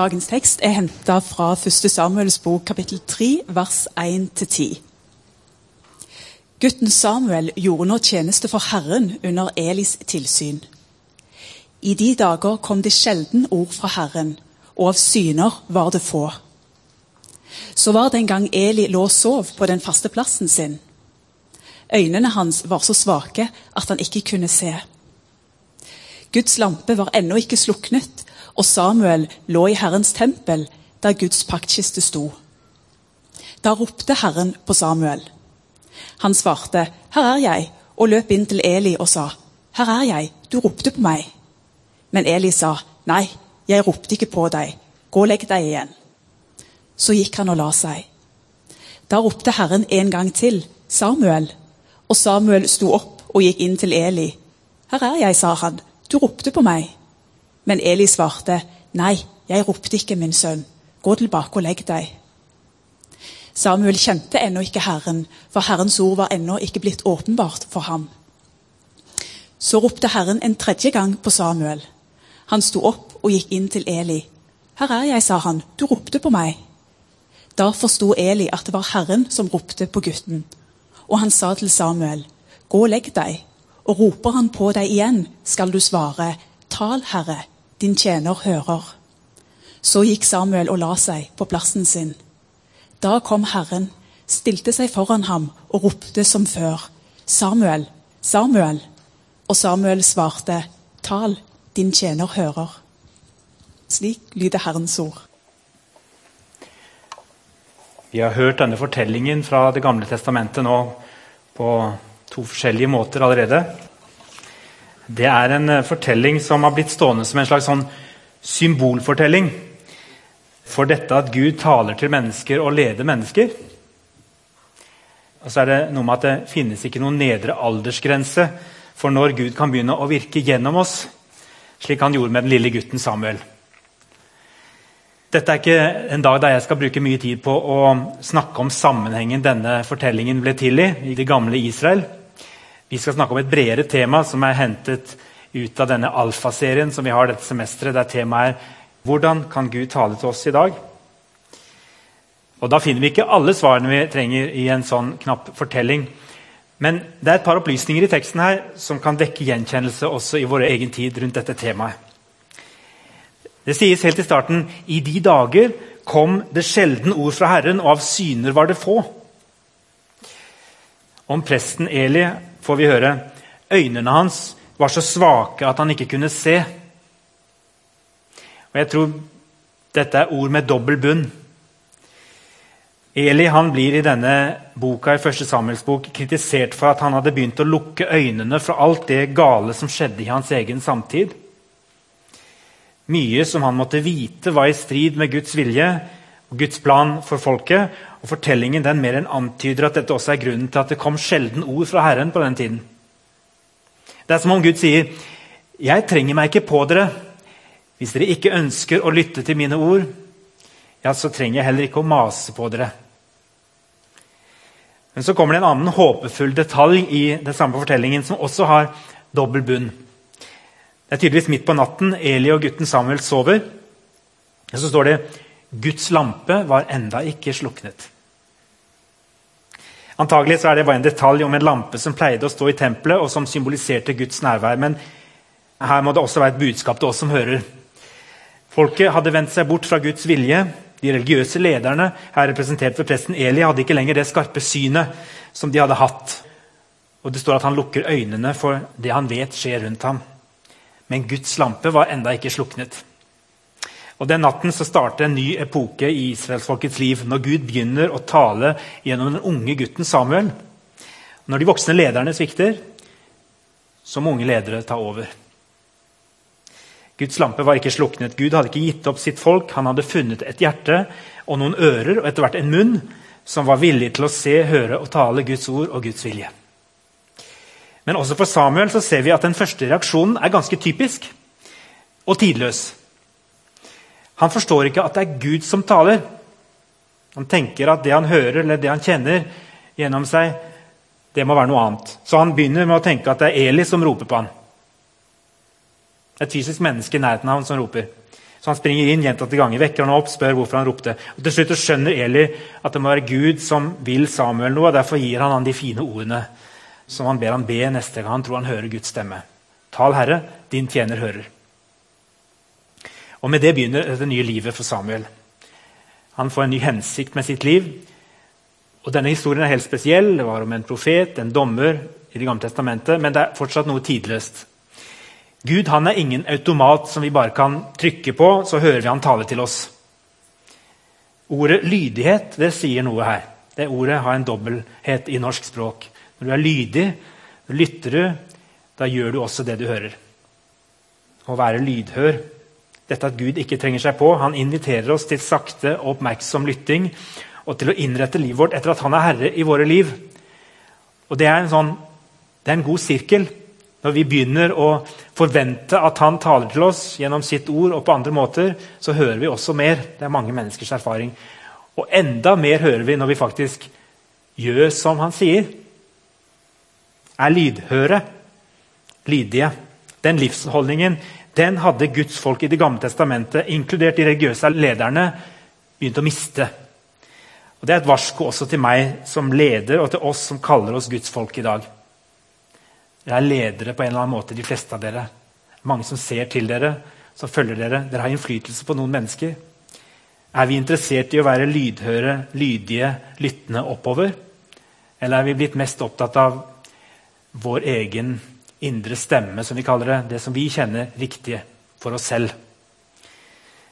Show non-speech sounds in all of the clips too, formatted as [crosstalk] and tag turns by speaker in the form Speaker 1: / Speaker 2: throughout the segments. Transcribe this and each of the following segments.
Speaker 1: Dagens tekst er henta fra 1. Samuels bok kapittel 3, vers 1-10. Gutten Samuel gjorde nå tjeneste for Herren under Elis tilsyn. I de dager kom det sjelden ord fra Herren, og av syner var det få. Så var det en gang Eli lå og sov på den faste plassen sin. Øynene hans var så svake at han ikke kunne se. Guds lampe var ennå ikke sluknet, og Samuel lå i Herrens tempel, der Guds paktkiste sto. Da ropte Herren på Samuel. Han svarte, 'Her er jeg', og løp inn til Eli og sa, 'Her er jeg, du ropte på meg.' Men Eli sa, 'Nei, jeg ropte ikke på deg. Gå og legg deg igjen.' Så gikk han og la seg. Da ropte Herren en gang til, 'Samuel', og Samuel sto opp og gikk inn til Eli. 'Her er jeg', sa han. 'Du ropte på meg.' Men Eli svarte, 'Nei, jeg ropte ikke, min sønn. Gå tilbake og legg deg.' Samuel kjente ennå ikke Herren, for Herrens ord var ennå ikke blitt åpenbart for ham. Så ropte Herren en tredje gang på Samuel. Han sto opp og gikk inn til Eli. 'Her er jeg', sa han. 'Du ropte på meg.' Da forsto Eli at det var Herren som ropte på gutten. Og han sa til Samuel, 'Gå og legg deg.' Og roper han på deg igjen, skal du svare, 'Tal, Herre, din tjener hører.' Så gikk Samuel og la seg på plassen sin. Da kom Herren, stilte seg foran ham og ropte som før, 'Samuel, Samuel.' Og Samuel svarte, 'Tal, din tjener hører.' Slik lyder Herrens ord.
Speaker 2: Vi har hørt denne fortellingen fra Det gamle testamentet nå på to forskjellige måter allerede. Det er en eh, fortelling som har blitt stående som en slags sånn symbolfortelling for dette at Gud taler til mennesker og leder mennesker. Og så er det noe med at det finnes ikke noen nedre aldersgrense for når Gud kan begynne å virke gjennom oss, slik han gjorde med den lille gutten Samuel. Dette er ikke en dag der jeg skal bruke mye tid på å snakke om sammenhengen denne fortellingen ble til i, i det gamle Israel. Vi skal snakke om et bredere tema som er hentet ut av denne alfaserien som vi har dette semesteret, der temaet er hvordan kan Gud tale til oss i dag? Og Da finner vi ikke alle svarene vi trenger i en sånn knapp fortelling. Men det er et par opplysninger i teksten her som kan vekke gjenkjennelse også i vår egen tid rundt dette temaet. Det sies helt i starten i de dager kom det sjelden ord fra Herren, og av syner var det få. Om presten Eli får vi høre øynene hans var så svake at han ikke kunne se. Og jeg tror dette er ord med dobbel bunn. Eli han blir i denne boka i første Samuels bok kritisert for at han hadde begynt å lukke øynene fra alt det gale som skjedde i hans egen samtid. Mye som han måtte vite var i strid med Guds vilje Guds plan for folket. Og Fortellingen den mer enn antyder at dette også er grunnen til at det kom sjelden ord fra Herren på den tiden. Det er som om Gud sier, 'Jeg trenger meg ikke på dere.' Hvis dere ikke ønsker å lytte til mine ord, ja, så trenger jeg heller ikke å mase på dere. Men så kommer det en annen håpefull detalj i den samme fortellingen som også har dobbel bunn. Det er tydeligvis midt på natten. Eli og gutten Samuel sover. Og så står det Guds lampe var enda ikke sluknet. Antagelig er det bare en detalj om en lampe som pleide å stå i tempelet, og som symboliserte Guds nærvær. Men her må det også være et budskap til oss som hører. Folket hadde vendt seg bort fra Guds vilje. De religiøse lederne, her representert ved presten Eli, hadde ikke lenger det skarpe synet som de hadde hatt. Og Det står at han lukker øynene for det han vet skjer rundt ham. Men Guds lampe var enda ikke sluknet. Og Den natten så starter en ny epoke i israelsfolkets liv, når Gud begynner å tale gjennom den unge gutten Samuel. Når de voksne lederne svikter, så må unge ledere ta over. Guds lampe var ikke sluknet. Gud hadde ikke gitt opp sitt folk. Han hadde funnet et hjerte og noen ører og etter hvert en munn som var villig til å se, høre og tale Guds ord og Guds vilje. Men også for Samuel så ser vi at den første reaksjonen er ganske typisk og tidløs. Han forstår ikke at det er Gud som taler. Han tenker at det han hører eller det han kjenner gjennom seg, det må være noe annet. Så han begynner med å tenke at det er Eli som roper på ham. Et fysisk menneske i nærheten av ham som roper. Så han springer inn gjentatte ganger, vekker han opp, spør hvorfor han ropte. Og Til slutt skjønner Eli at det må være Gud som vil Samuel noe. og Derfor gir han han de fine ordene som han ber han be neste gang han tror han hører Guds stemme. Tal, Herre, din tjener hører. Og Med det begynner det nye livet for Samuel. Han får en ny hensikt med sitt liv. Og Denne historien er helt spesiell. Det var om en profet, en dommer, i Det gamle testamentet, men det er fortsatt noe tidløst. Gud han er ingen automat som vi bare kan trykke på, så hører vi han tale til oss. Ordet lydighet det sier noe her. Det ordet har en dobbelthet i norsk språk. Når du er lydig, lytter du, da gjør du også det du hører. Å være lydhør. Dette at Gud ikke trenger seg på. Han inviterer oss til sakte og oppmerksom lytting og til å innrette livet vårt etter at han er herre i våre liv. Og Det er en, sånn, det er en god sirkel. Når vi begynner å forvente at han taler til oss gjennom sitt ord, og på andre måter, så hører vi også mer. Det er mange menneskers erfaring. Og enda mer hører vi når vi faktisk gjør som han sier. Er lydhøre, lydige. Den livsholdningen den hadde Guds folk i Det gamle testamentet, inkludert de religiøse lederne, begynt å miste. Og Det er et varsko også til meg som leder, og til oss som kaller oss Guds folk i dag. Dere er ledere på en eller annen måte, de fleste av dere. Mange som ser til dere, som følger dere. Dere har innflytelse på noen mennesker. Er vi interessert i å være lydhøre, lydige, lyttende oppover? Eller er vi blitt mest opptatt av vår egen indre stemme, som vi kaller det? Det som vi kjenner riktig for oss selv.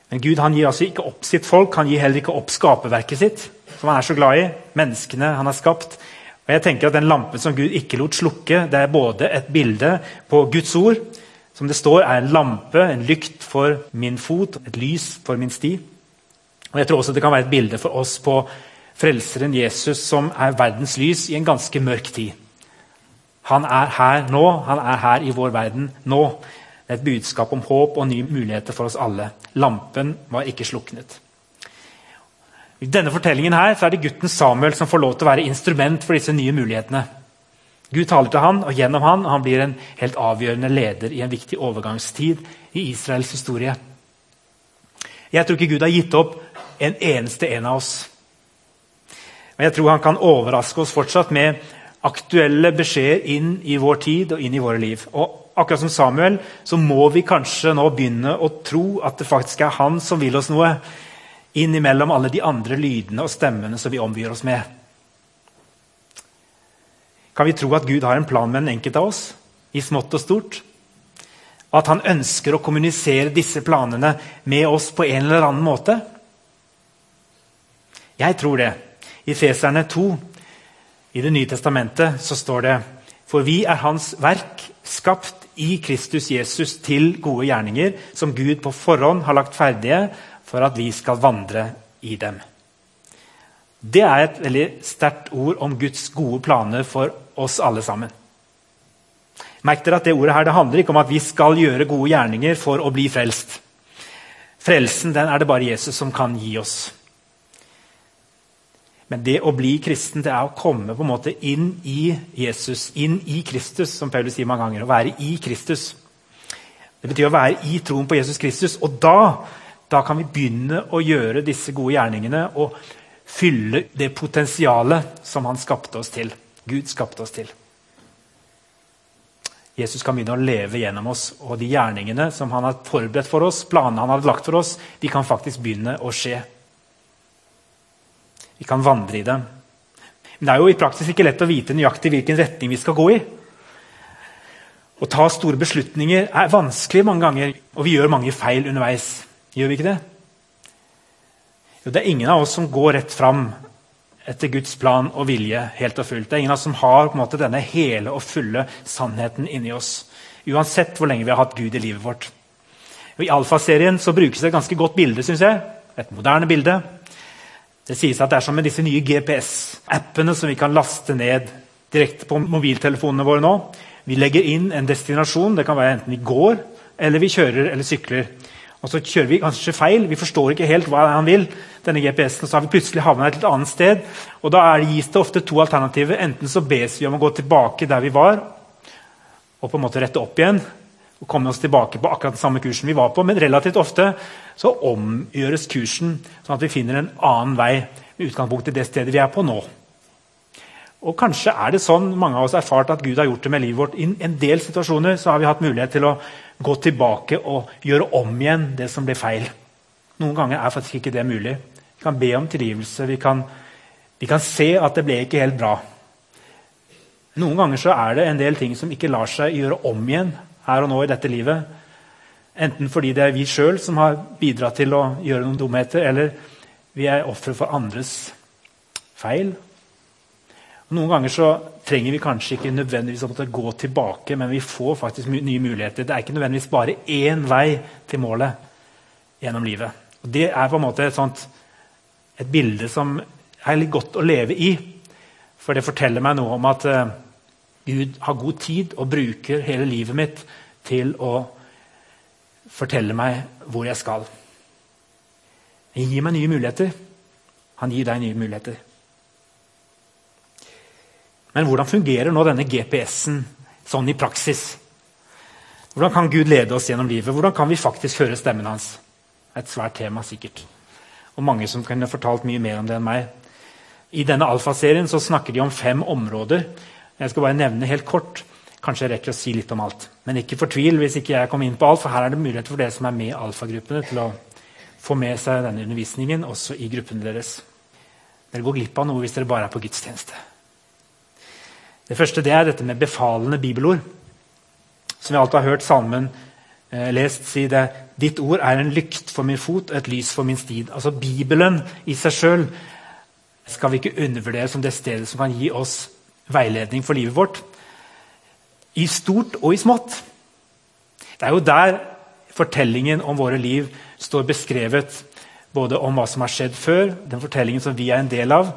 Speaker 2: Men Gud han gir altså ikke opp sitt folk, han gir heller ikke opp skaperverket sitt, som han er så glad i. Menneskene han har skapt. Og jeg tenker at Den lampen som Gud ikke lot slukke, det er både et bilde på Guds ord, som det står er en lampe, en lykt for min fot, et lys for min sti. Og jeg tror også det kan være et bilde for oss på Frelseren Jesus, som er verdens lys i en ganske mørk tid. Han er her nå, han er her i vår verden nå. Det er et budskap om håp og nye muligheter for oss alle. Lampen var ikke sluknet. I denne fortellingen her, er det gutten Samuel som får lov til å være instrument for disse nye mulighetene. Gud taler til han, og gjennom han, og han blir en helt avgjørende leder i en viktig overgangstid i Israels historie. Jeg tror ikke Gud har gitt opp en eneste en av oss. Men jeg tror han kan overraske oss fortsatt med aktuelle beskjeder inn i vår tid og inn i våre liv. Og akkurat som Samuel så må vi kanskje nå begynne å tro at det faktisk er han som vil oss noe innimellom alle de andre lydene og stemmene som vi ombyr oss med. Kan vi tro at Gud har en plan med den enkelte av oss, i smått og stort? At han ønsker å kommunisere disse planene med oss på en eller annen måte? Jeg tror det. I Feserne 2 i Det nye testamentet så står det For vi er Hans verk, skapt i Kristus Jesus til gode gjerninger, som Gud på forhånd har lagt ferdige for at vi skal vandre i dem. Det er et veldig sterkt ord om Guds gode planer for oss alle sammen. Merk dere at Det ordet her, det handler ikke om at vi skal gjøre gode gjerninger for å bli frelst. Frelsen den er det bare Jesus som kan gi oss. Men det å bli kristen det er å komme på en måte inn i Jesus, inn i Kristus, som Paulus sier mange ganger. Å være i Kristus. Det betyr å være i troen på Jesus Kristus. Og da da kan vi begynne å gjøre disse gode gjerningene og fylle det potensialet som han skapte oss til. Gud skapte oss til. Jesus kan begynne å leve gjennom oss, og de gjerningene som han har forberedt for oss, planene han har lagt for oss, de kan faktisk begynne å skje. Vi kan vandre i dem. Men det er jo i praksis ikke lett å vite nøyaktig hvilken retning vi skal gå i. Å ta store beslutninger er vanskelig mange ganger, og vi gjør mange feil underveis. Gjør vi ikke det? Jo, det er ingen av oss som går rett fram etter Guds plan og vilje helt og fullt. Det er ingen av oss som har måte, denne hele og fulle sannheten inni oss. Uansett hvor lenge vi har hatt Gud i livet vårt. I Alfa-serien så brukes det et ganske godt bilde. syns jeg. Et moderne bilde. Det sies at det er som med disse nye GPS-appene som vi kan laste ned direkte på mobiltelefonene våre nå. Vi legger inn en destinasjon. Det kan være enten vi går, eller vi kjører eller sykler. Og så kjører vi kanskje feil. Vi forstår ikke helt hva han vil. denne GPS-en, Så har vi plutselig havna et litt annet sted. Og Da gis det ofte to alternativer. Enten så bes vi om å gå tilbake der vi var, og på en måte rette opp igjen. Og komme oss tilbake på akkurat den samme kursen vi var på. Men relativt ofte så omgjøres kursen sånn at vi finner en annen vei med utgangspunkt i det stedet vi er på nå. Og Kanskje er det sånn mange av oss har erfart at Gud har gjort det med livet vårt. I en del situasjoner så har vi hatt mulighet til å gå tilbake og gjøre om igjen det som ble feil. Noen ganger er faktisk ikke det mulig. Vi kan be om tilgivelse. Vi kan, vi kan se at det ble ikke helt bra. Noen ganger så er det en del ting som ikke lar seg gjøre om igjen her og nå i dette livet. Enten fordi det er vi sjøl som har bidratt til å gjøre noen dumheter, eller vi er ofre for andres feil. Og noen ganger så trenger vi kanskje ikke nødvendigvis å måtte gå tilbake, men vi får faktisk nye muligheter. Det er ikke nødvendigvis bare én vei til målet gjennom livet. Og Det er på en måte et, sånt, et bilde som er litt godt å leve i. For det forteller meg noe om at uh, Gud har god tid og bruker hele livet mitt til å fortelle meg hvor jeg skal. Han gir meg nye muligheter. Han gir deg nye muligheter. Men hvordan fungerer nå denne GPS-en sånn i praksis? Hvordan kan Gud lede oss gjennom livet? Hvordan kan vi faktisk høre stemmen hans? Et svært tema, sikkert. Og mange som kunne fortalt mye mer om det enn meg. I denne alfaserien snakker de om fem områder jeg skal bare nevne helt kort. Kanskje jeg rekker å si litt om alt. Men ikke fortvil hvis ikke jeg kom inn på alt, for her er det mulighet for dere som er med i alfagruppene, til å få med seg denne undervisningen også i gruppene deres. Dere går glipp av noe hvis dere bare er på gudstjeneste. Det første det er dette med befalende bibelord. Som vi alltid har hørt salmen eh, lest si det. Ditt ord er en lykt for min fot og et lys for min stid. Altså Bibelen i seg sjøl skal vi ikke undervurdere som det stedet som kan gi oss veiledning for livet vårt. I stort og i smått. Det er jo der fortellingen om våre liv står beskrevet. Både om hva som har skjedd før, den fortellingen som vi er en del av,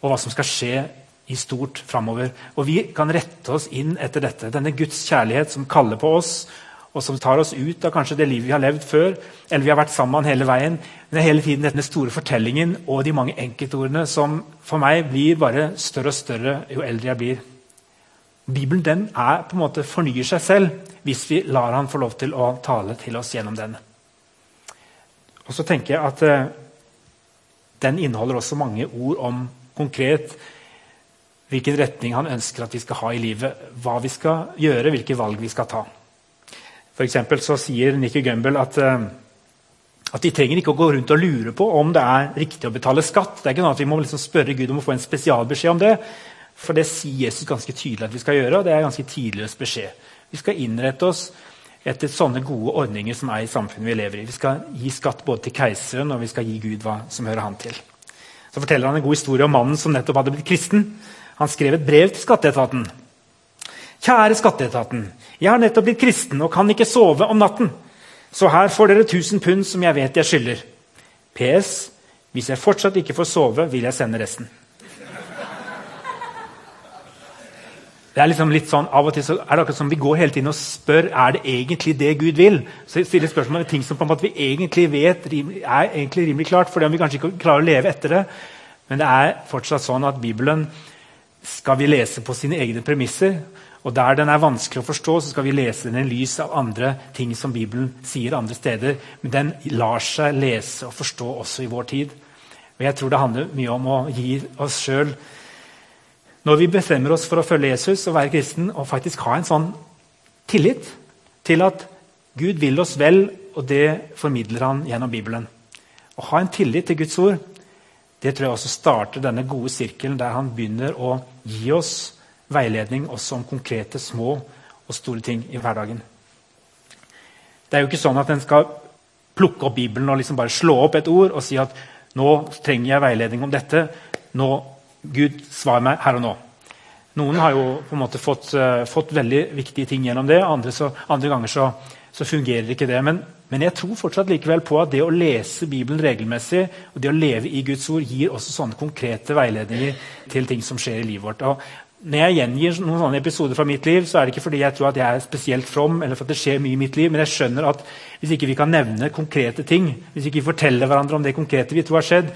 Speaker 2: og hva som skal skje i stort framover. Og vi kan rette oss inn etter dette. Denne Guds kjærlighet som kaller på oss, og som tar oss ut av kanskje det livet vi har levd før, eller vi har vært sammen hele veien. Men det er hele tiden denne store fortellingen og de mange enkeltordene som for meg blir bare større og større jo eldre jeg blir. Bibelen den er, på en måte fornyer seg selv hvis vi lar han få lov til å tale til oss gjennom den. Og så tenker jeg at eh, Den inneholder også mange ord om konkret hvilken retning han ønsker at vi skal ha i livet. Hva vi skal gjøre, hvilke valg vi skal ta. For så sier Nikki Gumbel at, eh, at de trenger ikke å gå rundt og lure på om det er riktig å betale skatt. Det er ikke noe at Vi må liksom spørre Gud om å få en spesialbeskjed om det. For det sier Jesus ganske tydelig at vi skal gjøre. og det er ganske tidløs beskjed. Vi skal innrette oss etter sånne gode ordninger som er i samfunnet vi lever i. Vi skal gi skatt både til keiseren og vi skal gi Gud hva som hører han til. Så forteller han en god historie om mannen som nettopp hadde blitt kristen. Han skrev et brev til skatteetaten. Kjære skatteetaten. Jeg har nettopp blitt kristen og kan ikke sove om natten. Så her får dere 1000 pund som jeg vet jeg skylder. PS. Hvis jeg fortsatt ikke får sove, vil jeg sende resten. Det er liksom litt sånn, Av og til så er det akkurat som vi går hele tiden og spør er det egentlig det Gud vil. Så stiller spørsmål om ting som på en måte vi egentlig vet er egentlig rimelig klart, fordi om vi kanskje ikke klarer å leve etter det. Men det er fortsatt sånn at Bibelen skal vi lese på sine egne premisser. Og Der den er vanskelig å forstå, så skal vi lese den i lys av andre ting som Bibelen sier andre steder. Men den lar seg lese og forstå også i vår tid. Og Jeg tror det handler mye om å gi oss sjøl Når vi bestemmer oss for å følge Jesus og være kristen, og faktisk ha en sånn tillit til at Gud vil oss vel, og det formidler han gjennom Bibelen. Å ha en tillit til Guds ord det tror jeg også starter denne gode sirkelen der han begynner å gi oss veiledning også om konkrete små og store ting i hverdagen. Det er jo ikke sånn at en skal plukke opp Bibelen og liksom bare slå opp et ord og si at nå trenger jeg veiledning om dette. Nå, Gud, svar meg her og nå. Noen har jo på en måte fått, uh, fått veldig viktige ting gjennom det. Andre, så, andre ganger så, så, fungerer ikke det. Men, men, jeg tror fortsatt likevel på at det å lese Bibelen regelmessig og det å leve i Guds ord gir også sånne konkrete veiledninger til ting som skjer i livet vårt. Og når jeg gjengir noen sånne episoder fra mitt liv, så er det ikke fordi jeg tror at jeg er spesielt from, eller for at det skjer mye i mitt liv, men jeg skjønner at hvis ikke vi kan nevne konkrete ting, hvis ikke vi forteller hverandre om det konkrete vi tror har skjedd,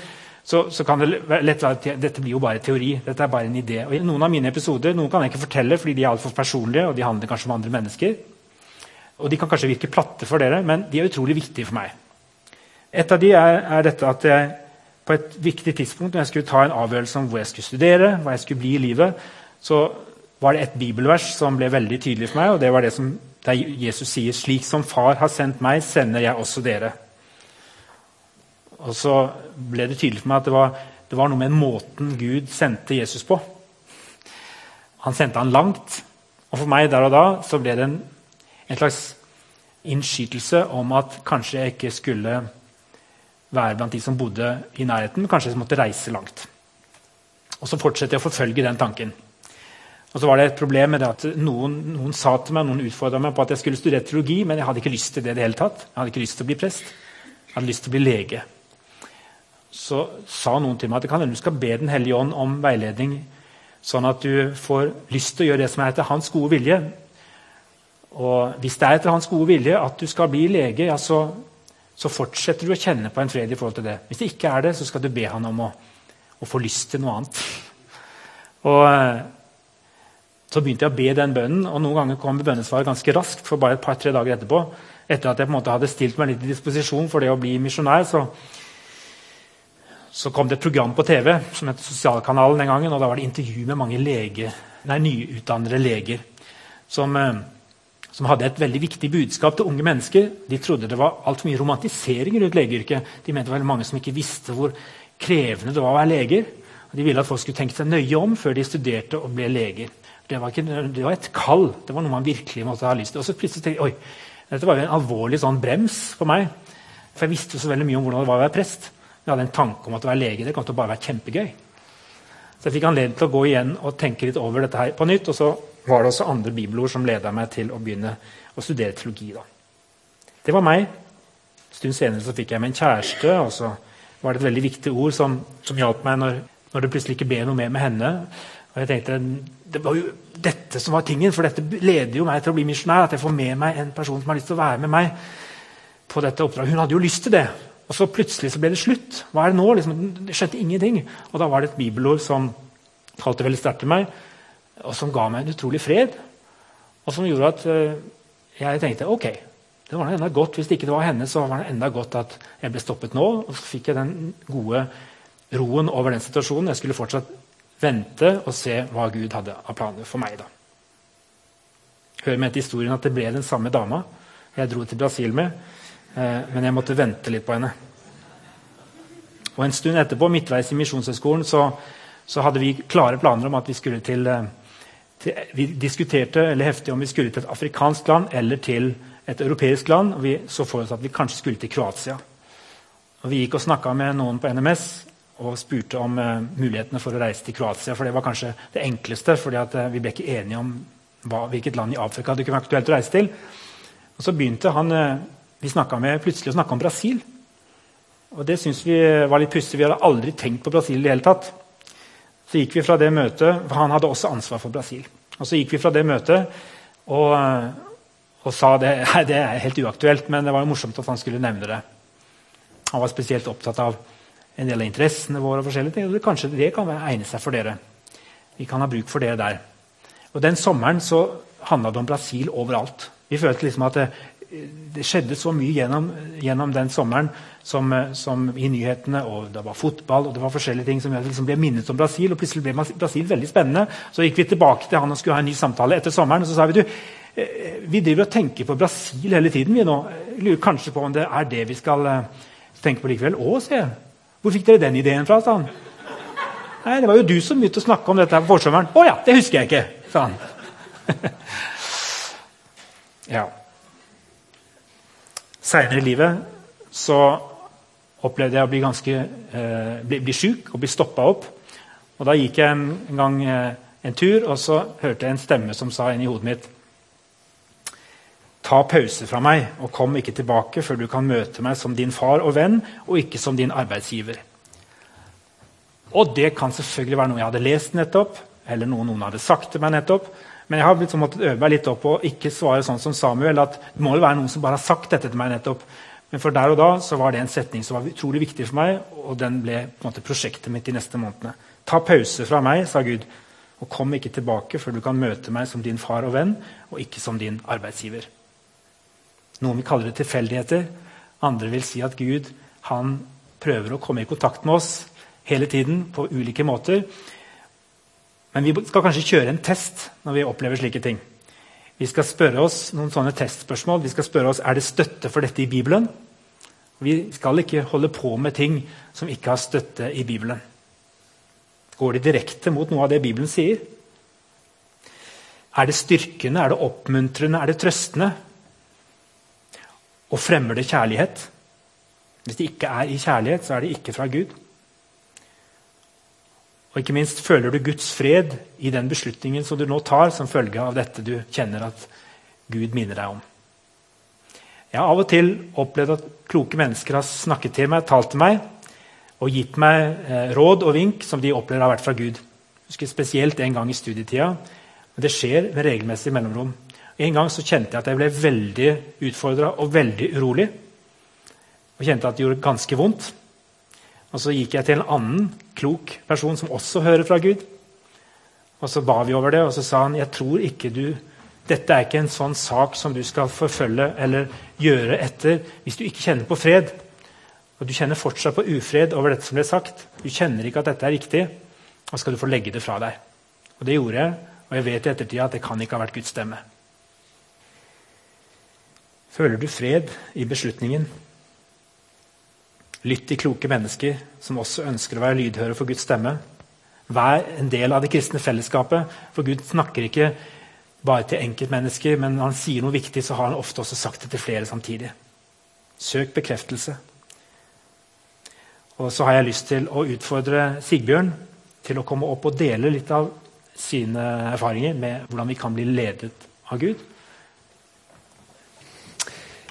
Speaker 2: så, så kan det lett være at dette blir jo bare teori. Dette er bare en idé. Og i Noen av mine episoder noen kan jeg ikke fortelle fordi de er altfor personlige, og de handler kanskje om andre mennesker. Og De kan kanskje virke platte for dere, men de er utrolig viktige for meg. Et av de er, er dette at jeg på et viktig tidspunkt når jeg skulle ta en avgjørelse om hvor jeg skulle studere, hva jeg skulle bli i livet, så var det et bibelvers som ble veldig tydelig for meg. og det var det som, Der Jesus sier 'Slik som Far har sendt meg, sender jeg også dere'. Og så ble det tydelig for meg at det var, det var noe med måten Gud sendte Jesus på. Han sendte han langt. Og for meg der og da så ble det en, en slags innskytelse om at kanskje jeg ikke skulle være blant de som bodde i nærheten. Kanskje jeg måtte reise langt. Og så fortsetter jeg å forfølge den tanken. Og så var det et problem med det at Noen, noen sa til meg, noen utfordra meg på at jeg skulle studere teologi, men jeg hadde ikke lyst til det i det hele tatt. Jeg hadde ikke lyst til å bli prest. Jeg hadde lyst til å bli lege. Så sa noen til meg at det kan hende du skal be Den hellige ånd om veiledning, sånn at du får lyst til å gjøre det som er etter hans gode vilje. Og hvis det er etter hans gode vilje at du skal bli lege, ja, så så fortsetter du å kjenne på en fred i forhold til det. Hvis det ikke er det, så skal du be han om å, å få lyst til noe annet. [laughs] Og Så begynte jeg å be den bønnen, og noen ganger kom bønnesvaret ganske raskt. for bare et par-tre dager etterpå. Etter at jeg på en måte hadde stilt meg litt i disposisjon for det å bli misjonær, så, så kom det et program på TV som het Sosialkanalen den gangen. og Da var det intervju med mange lege, nei, nyutdannede leger som eh, som hadde et veldig viktig budskap til unge mennesker. De trodde det var altfor mye romantisering rundt legeyrket. De mente det var mange som ikke visste hvor krevende det var å være leger. Og de ville at folk skulle tenke seg nøye om før de studerte og ble leger. Det var, ikke, det var et kall. Det var noe man virkelig måtte ha lyst til. Og så plutselig tenkte jeg, oi, Dette var jo en alvorlig sånn brems for meg. For jeg visste jo så veldig mye om hvordan det var å være prest. Jeg hadde en tanke om at å være lege det kom til å bare være kjempegøy. Så jeg fikk anledning til å gå igjen og tenke litt over dette her på nytt. Og så var det også andre bibelord som leda meg til å begynne å studere teologi. Da. Det var meg. En stund senere så fikk jeg meg en kjæreste, og så var det et veldig viktig ord som, som hjalp meg når, når, det plutselig ikke ble noe mer med henne. Og jeg tenkte, Det var jo dette som var tingen, for dette leder jo meg til å bli misjonær. At jeg får med meg en person som har lyst til å være med meg på dette oppdraget. Hun hadde jo lyst til det. Og så plutselig så ble det slutt. Hva er det nå? Liksom, det skjønte ingenting. Og da var det et bibelord som talte veldig sterkt til meg og som ga meg en utrolig fred. Og som gjorde at uh, jeg tenkte ok, det var enda godt. Hvis det ikke var henne, så var det enda godt at jeg ble stoppet nå. Og så fikk jeg den gode roen over den situasjonen. Jeg skulle fortsatt vente og se hva Gud hadde av planer for meg. da. Hør med til historien at det ble den samme dama jeg dro til Brasil med. Uh, men jeg måtte vente litt på henne. Og En stund etterpå, midtveis i Misjonshøgskolen, så, så hadde vi klare planer om at vi skulle til uh, til, vi diskuterte eller heftig om vi skulle til et afrikansk land eller til et europeisk land. og Vi så for oss at vi kanskje skulle til Kroatia. Og Vi gikk og snakka med noen på NMS og spurte om uh, mulighetene for å reise til Kroatia. For det var kanskje det enkleste, fordi uh, vi ble ikke enige om hva, hvilket land i Afrika det kunne være aktuelt å reise til. Og Så begynte han uh, vi med plutselig å om Brasil. Og Det syntes vi var litt pussig. Vi hadde aldri tenkt på Brasil i det hele tatt. Så gikk vi fra det møtet, for Han hadde også ansvar for Brasil. Og Så gikk vi fra det møtet og, og sa det, [laughs] det er helt uaktuelt, men det var jo morsomt at han skulle nevne det. Han var spesielt opptatt av en del av interessene våre. og forskjellige ting, og Kanskje det kan egne seg for dere. Vi kan ha bruk for dere der. Og Den sommeren så handla det om Brasil overalt. Vi følte liksom at det, skjedde så mye gjennom, gjennom den sommeren som, som, i nyhetene. og Det var fotball og det var forskjellige ting som liksom ble minnet om Brasil. og Plutselig ble Brasil veldig spennende. Så gikk vi tilbake til han og skulle ha en ny samtale etter sommeren. og så sa Vi du, eh, vi driver og tenker på Brasil hele tiden. vi nå. Lurer kanskje på om det er det vi skal eh, tenke på likevel. Å, se. Hvor fikk dere den ideen fra? sa han. Nei, Det var jo du som begynte å snakke om dette her på forsommeren. Å ja, det husker jeg ikke, sa han. [laughs] ja. Seinere i livet så opplevde jeg å bli ganske eh, bli, bli sjuk og bli stoppa opp. Og Da gikk jeg en, en gang eh, en tur, og så hørte jeg en stemme som sa inni hodet mitt Ta pause fra meg, og kom ikke tilbake før du kan møte meg som din far og venn, og ikke som din arbeidsgiver. Og det kan selvfølgelig være noe jeg hadde lest nettopp, eller noe noen hadde sagt til meg nettopp. Men jeg har liksom måttet øve meg litt opp å ikke svare sånn som Samuel. at det må jo være noen som bare har sagt dette til meg nettopp. Men for der og da så var det en setning som var utrolig viktig for meg, og den ble på en måte prosjektet mitt de neste månedene. Ta pause fra meg, sa Gud, og kom ikke tilbake før du kan møte meg som din far og venn, og ikke som din arbeidsgiver. Noen vil kalle det tilfeldigheter. Andre vil si at Gud han prøver å komme i kontakt med oss hele tiden på ulike måter. Men vi skal kanskje kjøre en test når vi opplever slike ting. Vi skal spørre oss noen sånne testspørsmål. Vi skal spørre oss, Er det støtte for dette i Bibelen. Vi skal ikke holde på med ting som ikke har støtte i Bibelen. Går det direkte mot noe av det Bibelen sier? Er det styrkende, er det oppmuntrende, er det trøstende? Og fremmer det kjærlighet? Hvis det ikke er i kjærlighet, så er det ikke fra Gud. Og ikke minst, føler du Guds fred i den beslutningen som du nå tar som følge av dette du kjenner at Gud minner deg om? Jeg har av og til opplevd at kloke mennesker har snakket til meg, talt til meg og gitt meg eh, råd og vink som de opplever har vært fra Gud. Jeg husker Spesielt en gang i studietida. Men det skjer med regelmessig mellomrom. En gang så kjente jeg at jeg ble veldig utfordra og veldig urolig. Og kjente at det gjorde ganske vondt. Og Så gikk jeg til en annen klok person som også hører fra Gud. Og Så ba vi over det, og så sa han jeg tror ikke du, dette er ikke en sånn sak som du skal forfølge eller gjøre etter hvis du ikke kjenner på fred. Og du kjenner fortsatt på ufred over dette som ble sagt. Du kjenner ikke at dette er riktig. Da skal du få legge det fra deg. Og det gjorde jeg, og jeg vet i ettertid at det kan ikke ha vært Guds stemme. Føler du fred i beslutningen? Lytt til kloke mennesker som også ønsker å være lydhøre for Guds stemme. Vær en del av det kristne fellesskapet, for Gud snakker ikke bare til enkeltmennesker, men når han sier noe viktig, så har han ofte også sagt det til flere samtidig. Søk bekreftelse. Og så har jeg lyst til å utfordre Sigbjørn til å komme opp og dele litt av sine erfaringer med hvordan vi kan bli ledet av Gud.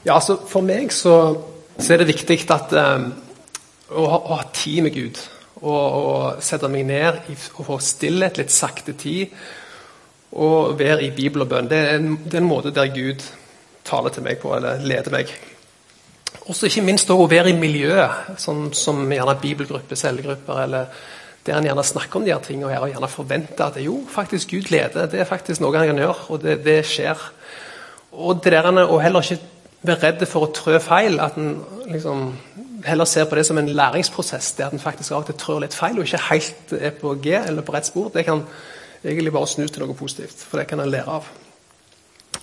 Speaker 3: Ja, altså For meg så så er det viktig at, um, å, ha, å, ha, tid med Gud. Og, og sette meg ned i, og få stillhet, litt sakte tid. Og være i bibel og bønn. Det er, en, det er en måte der Gud taler til meg på, eller leder meg. Også ikke minst å være i miljøet, sånn som gjerne bibelgrupper, cellegrupper, eller der en gjerne snakker om de her tingene her, og gjerne forventer at jo, faktisk Gud leder. Det er faktisk noe han kan gjøre, og det, det skjer. Og det der, og heller ikke være redd for å trø feil. At en liksom heller ser på det som en læringsprosess, der en faktisk av og til trør litt feil og ikke helt er på G eller på rett spor. Det kan egentlig bare snus til noe positivt, for det kan en lære av.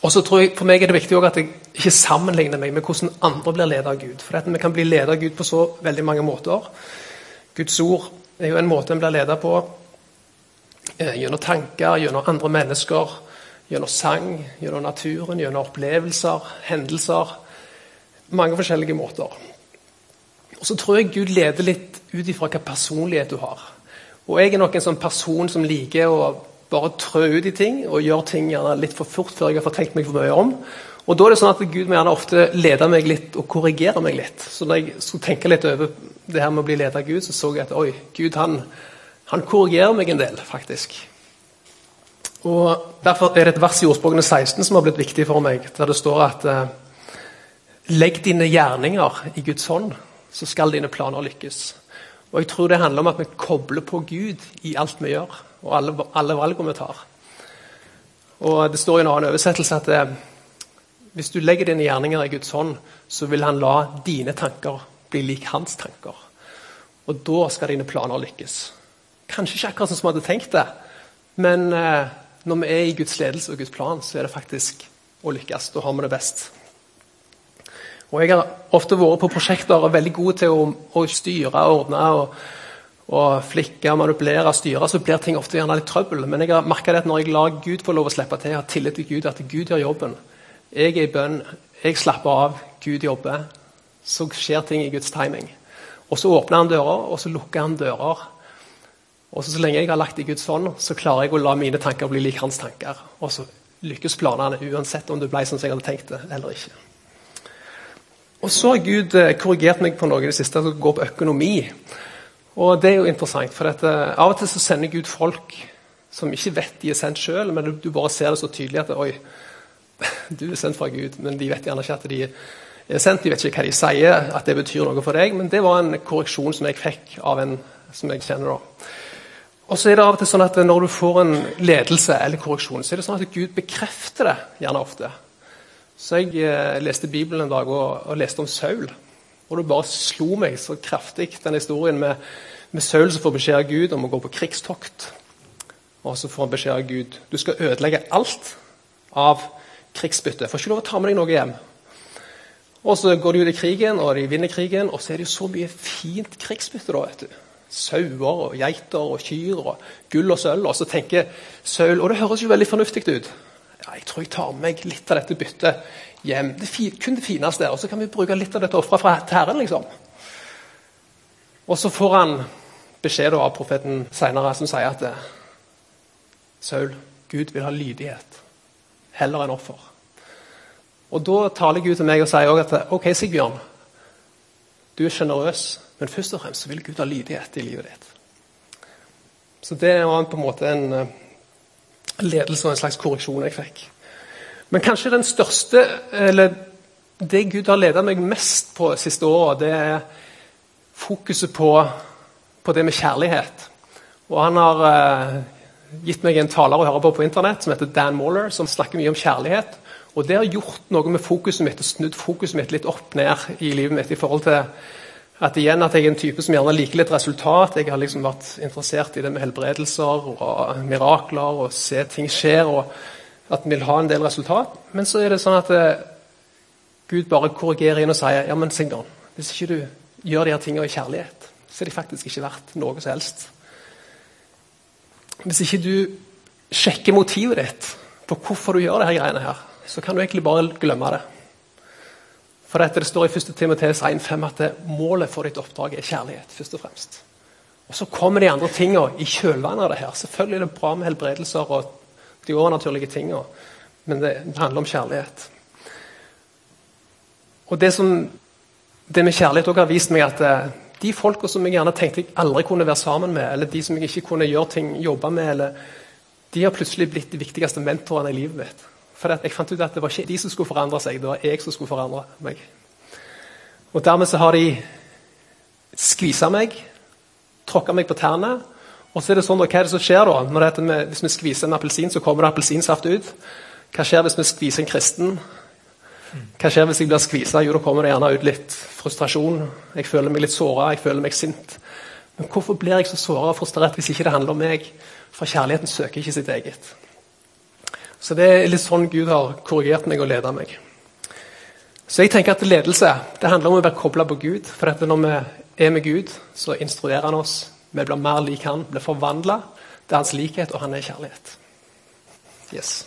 Speaker 3: Og så tror jeg, For meg er det viktig at jeg ikke sammenligner meg med hvordan andre blir ledet av Gud. For Vi kan bli ledet av Gud på så veldig mange måter. Guds ord er jo en måte en blir ledet på eh, gjennom tanker, gjennom andre mennesker Gjennom sang, gjennom naturen, gjennom opplevelser, hendelser. Mange forskjellige måter. Og Så tror jeg Gud leder litt ut ifra hvilken personlighet du har. Og Jeg er nok en sånn person som liker å bare trø ut i ting og gjøre ting gjerne litt for fort før jeg har fått tenkt meg for mye om. Og Da er det sånn at Gud må gjerne ofte lede meg litt og korrigere meg litt. Så når jeg skulle tenke litt over det her med å bli ledet av Gud, så så jeg at oi, Gud han, han korrigerer meg en del, faktisk. Og Derfor er det et vers i Ordspråkene 16 som har blitt viktig for meg, der det står at eh, Legg dine gjerninger i Guds hånd, så skal dine planer lykkes. Og Jeg tror det handler om at vi kobler på Gud i alt vi gjør, og alle, alle valgene vi tar. Og Det står i en annen oversettelse at eh, hvis du legger dine gjerninger i Guds hånd, så vil han la dine tanker bli lik hans tanker. Og da skal dine planer lykkes. Kanskje ikke akkurat sånn som vi hadde tenkt det, men eh, når vi er i Guds ledelse og Guds plan, så er det faktisk å lykkes. Da har vi det best. Og Jeg har ofte vært på prosjekter og veldig god til å, å styre, ordne og, og flikke, manipulere, styre. Så blir ting ofte gjerne litt trøbbel. Men jeg har merka at når jeg lar Gud få lov å slippe til, jeg har tillit til Gud, at Gud gjør jobben. Jeg er i bønn, jeg slapper av, Gud jobber. Så skjer ting i Guds timing. Og så åpner han dører, og så lukker han dører. Og så, så lenge jeg har lagt i Guds hånd, så klarer jeg å la mine tanker bli lik hans tanker. Og så lykkes planene uansett om det ble sånn som jeg hadde tenkt det eller ikke. Og så har Gud eh, korrigert meg på noe i det siste som går på økonomi. Og det er jo interessant, for dette, eh, av og til så sender Gud folk som ikke vet de er sendt sjøl, men du, bare ser det så tydelig at oi, [laughs] du er sendt fra Gud, men de vet gjerne ikke at de er sendt. De vet ikke hva de sier, at det betyr noe for deg. Men det var en korreksjon som jeg fikk av en som jeg kjenner. da. Og så er det av og til sånn at Når du får en ledelse eller korreksjon, så er det sånn at Gud bekrefter det gjerne ofte. Så jeg eh, leste Bibelen en dag og, og, leste om Saul. Og det bare slo meg så kraftig, den historien med, med Saul som får beskjed av Gud om å gå på krigstokt. Og så får han beskjed av Gud du skal ødelegge alt av krigsbytte. Får ikke lov å ta med deg noe hjem. Og så går de ut i krigen, og de vinner krigen, og så er det jo så mye fint krigsbytte. da, vet du. Sauer og geiter og kyr og gull og sølv. Og så tenker Saul Og det høres jo veldig fornuftig ut. Ja, jeg tror jeg tar med meg litt av dette byttet hjem. Det kun det fineste. Og så kan vi bruke litt av dette offeret fra Herren, liksom. Og så får han beskjed av profeten senere som sier at Saul, Gud vil ha lydighet heller enn offer. Og Da taler Gud til meg og sier at ok, Sigbjørn, du er sjenerøs, men først og fremst vil Gud ha lydighet i livet ditt. Så det var på en måte en eh, ledelse og en slags korreksjon jeg fikk. Men kanskje den største, eller det Gud har ledet meg mest på siste året, det er fokuset på, på, det med kjærlighet. Og han har eh, gitt meg en taler å høre på på internett som heter Dan Moller, som snakker mye om kjærlighet. Og Det har gjort noe med fokuset mitt, og snudd fokuset mitt litt opp ned i livet mitt. i forhold til at igjen at jeg er en type som gjerne liker litt resultat. Jeg har liksom vært interessert i det med helbredelser og mirakler og se ting skjer. og At vi vil ha en del resultat. Men så er det sånn at eh, Gud bare korrigerer inn og sier ja, men Sigbjørn, hvis ikke du gjør de her tingene i kjærlighet, så er de faktisk ikke verdt noe som helst. Hvis ikke du sjekker motivet ditt på hvorfor du gjør disse greiene, her, så kan du egentlig bare glemme det. For dette, Det står i 1. Timoteus 1,5 at målet for ditt oppdrag er kjærlighet. først Og fremst. Og Så kommer de andre tinga i kjølvannet av det her. Selvfølgelig er det bra med helbredelser og de overnaturlige tinga, men det, det handler om kjærlighet. Og Det som det med kjærlighet også har vist meg at eh, de folka som jeg gjerne tenkte jeg aldri kunne være sammen med, eller de som jeg ikke kunne gjøre ting, jobbe med, eller, de har plutselig blitt de viktigste mentorene i livet mitt. For jeg fant ut at det var ikke de som skulle forandre seg, det var jeg som skulle forandre meg. Og Dermed så har de skvisa meg, tråkka meg på tærne. Og så er det sånn, Hva er det som skjer da? Det hvis vi skviser en appelsin, så kommer det appelsinsaft ut. Hva skjer hvis vi skviser en kristen? Hva skjer hvis jeg blir skvisa? Jo, da kommer det gjerne ut litt frustrasjon. Jeg føler meg litt såra, jeg føler meg sint. Men hvorfor blir jeg så såra og frustrert hvis ikke det handler om meg? For kjærligheten søker ikke sitt eget. Så det er litt sånn Gud har korrigert meg og ledet meg. Så jeg tenker at ledelse det handler om å være kobla på Gud. For at når vi er med Gud, så instruerer han oss. Vi blir mer lik han, blir forvandla til hans likhet, og han er kjærlighet. Yes.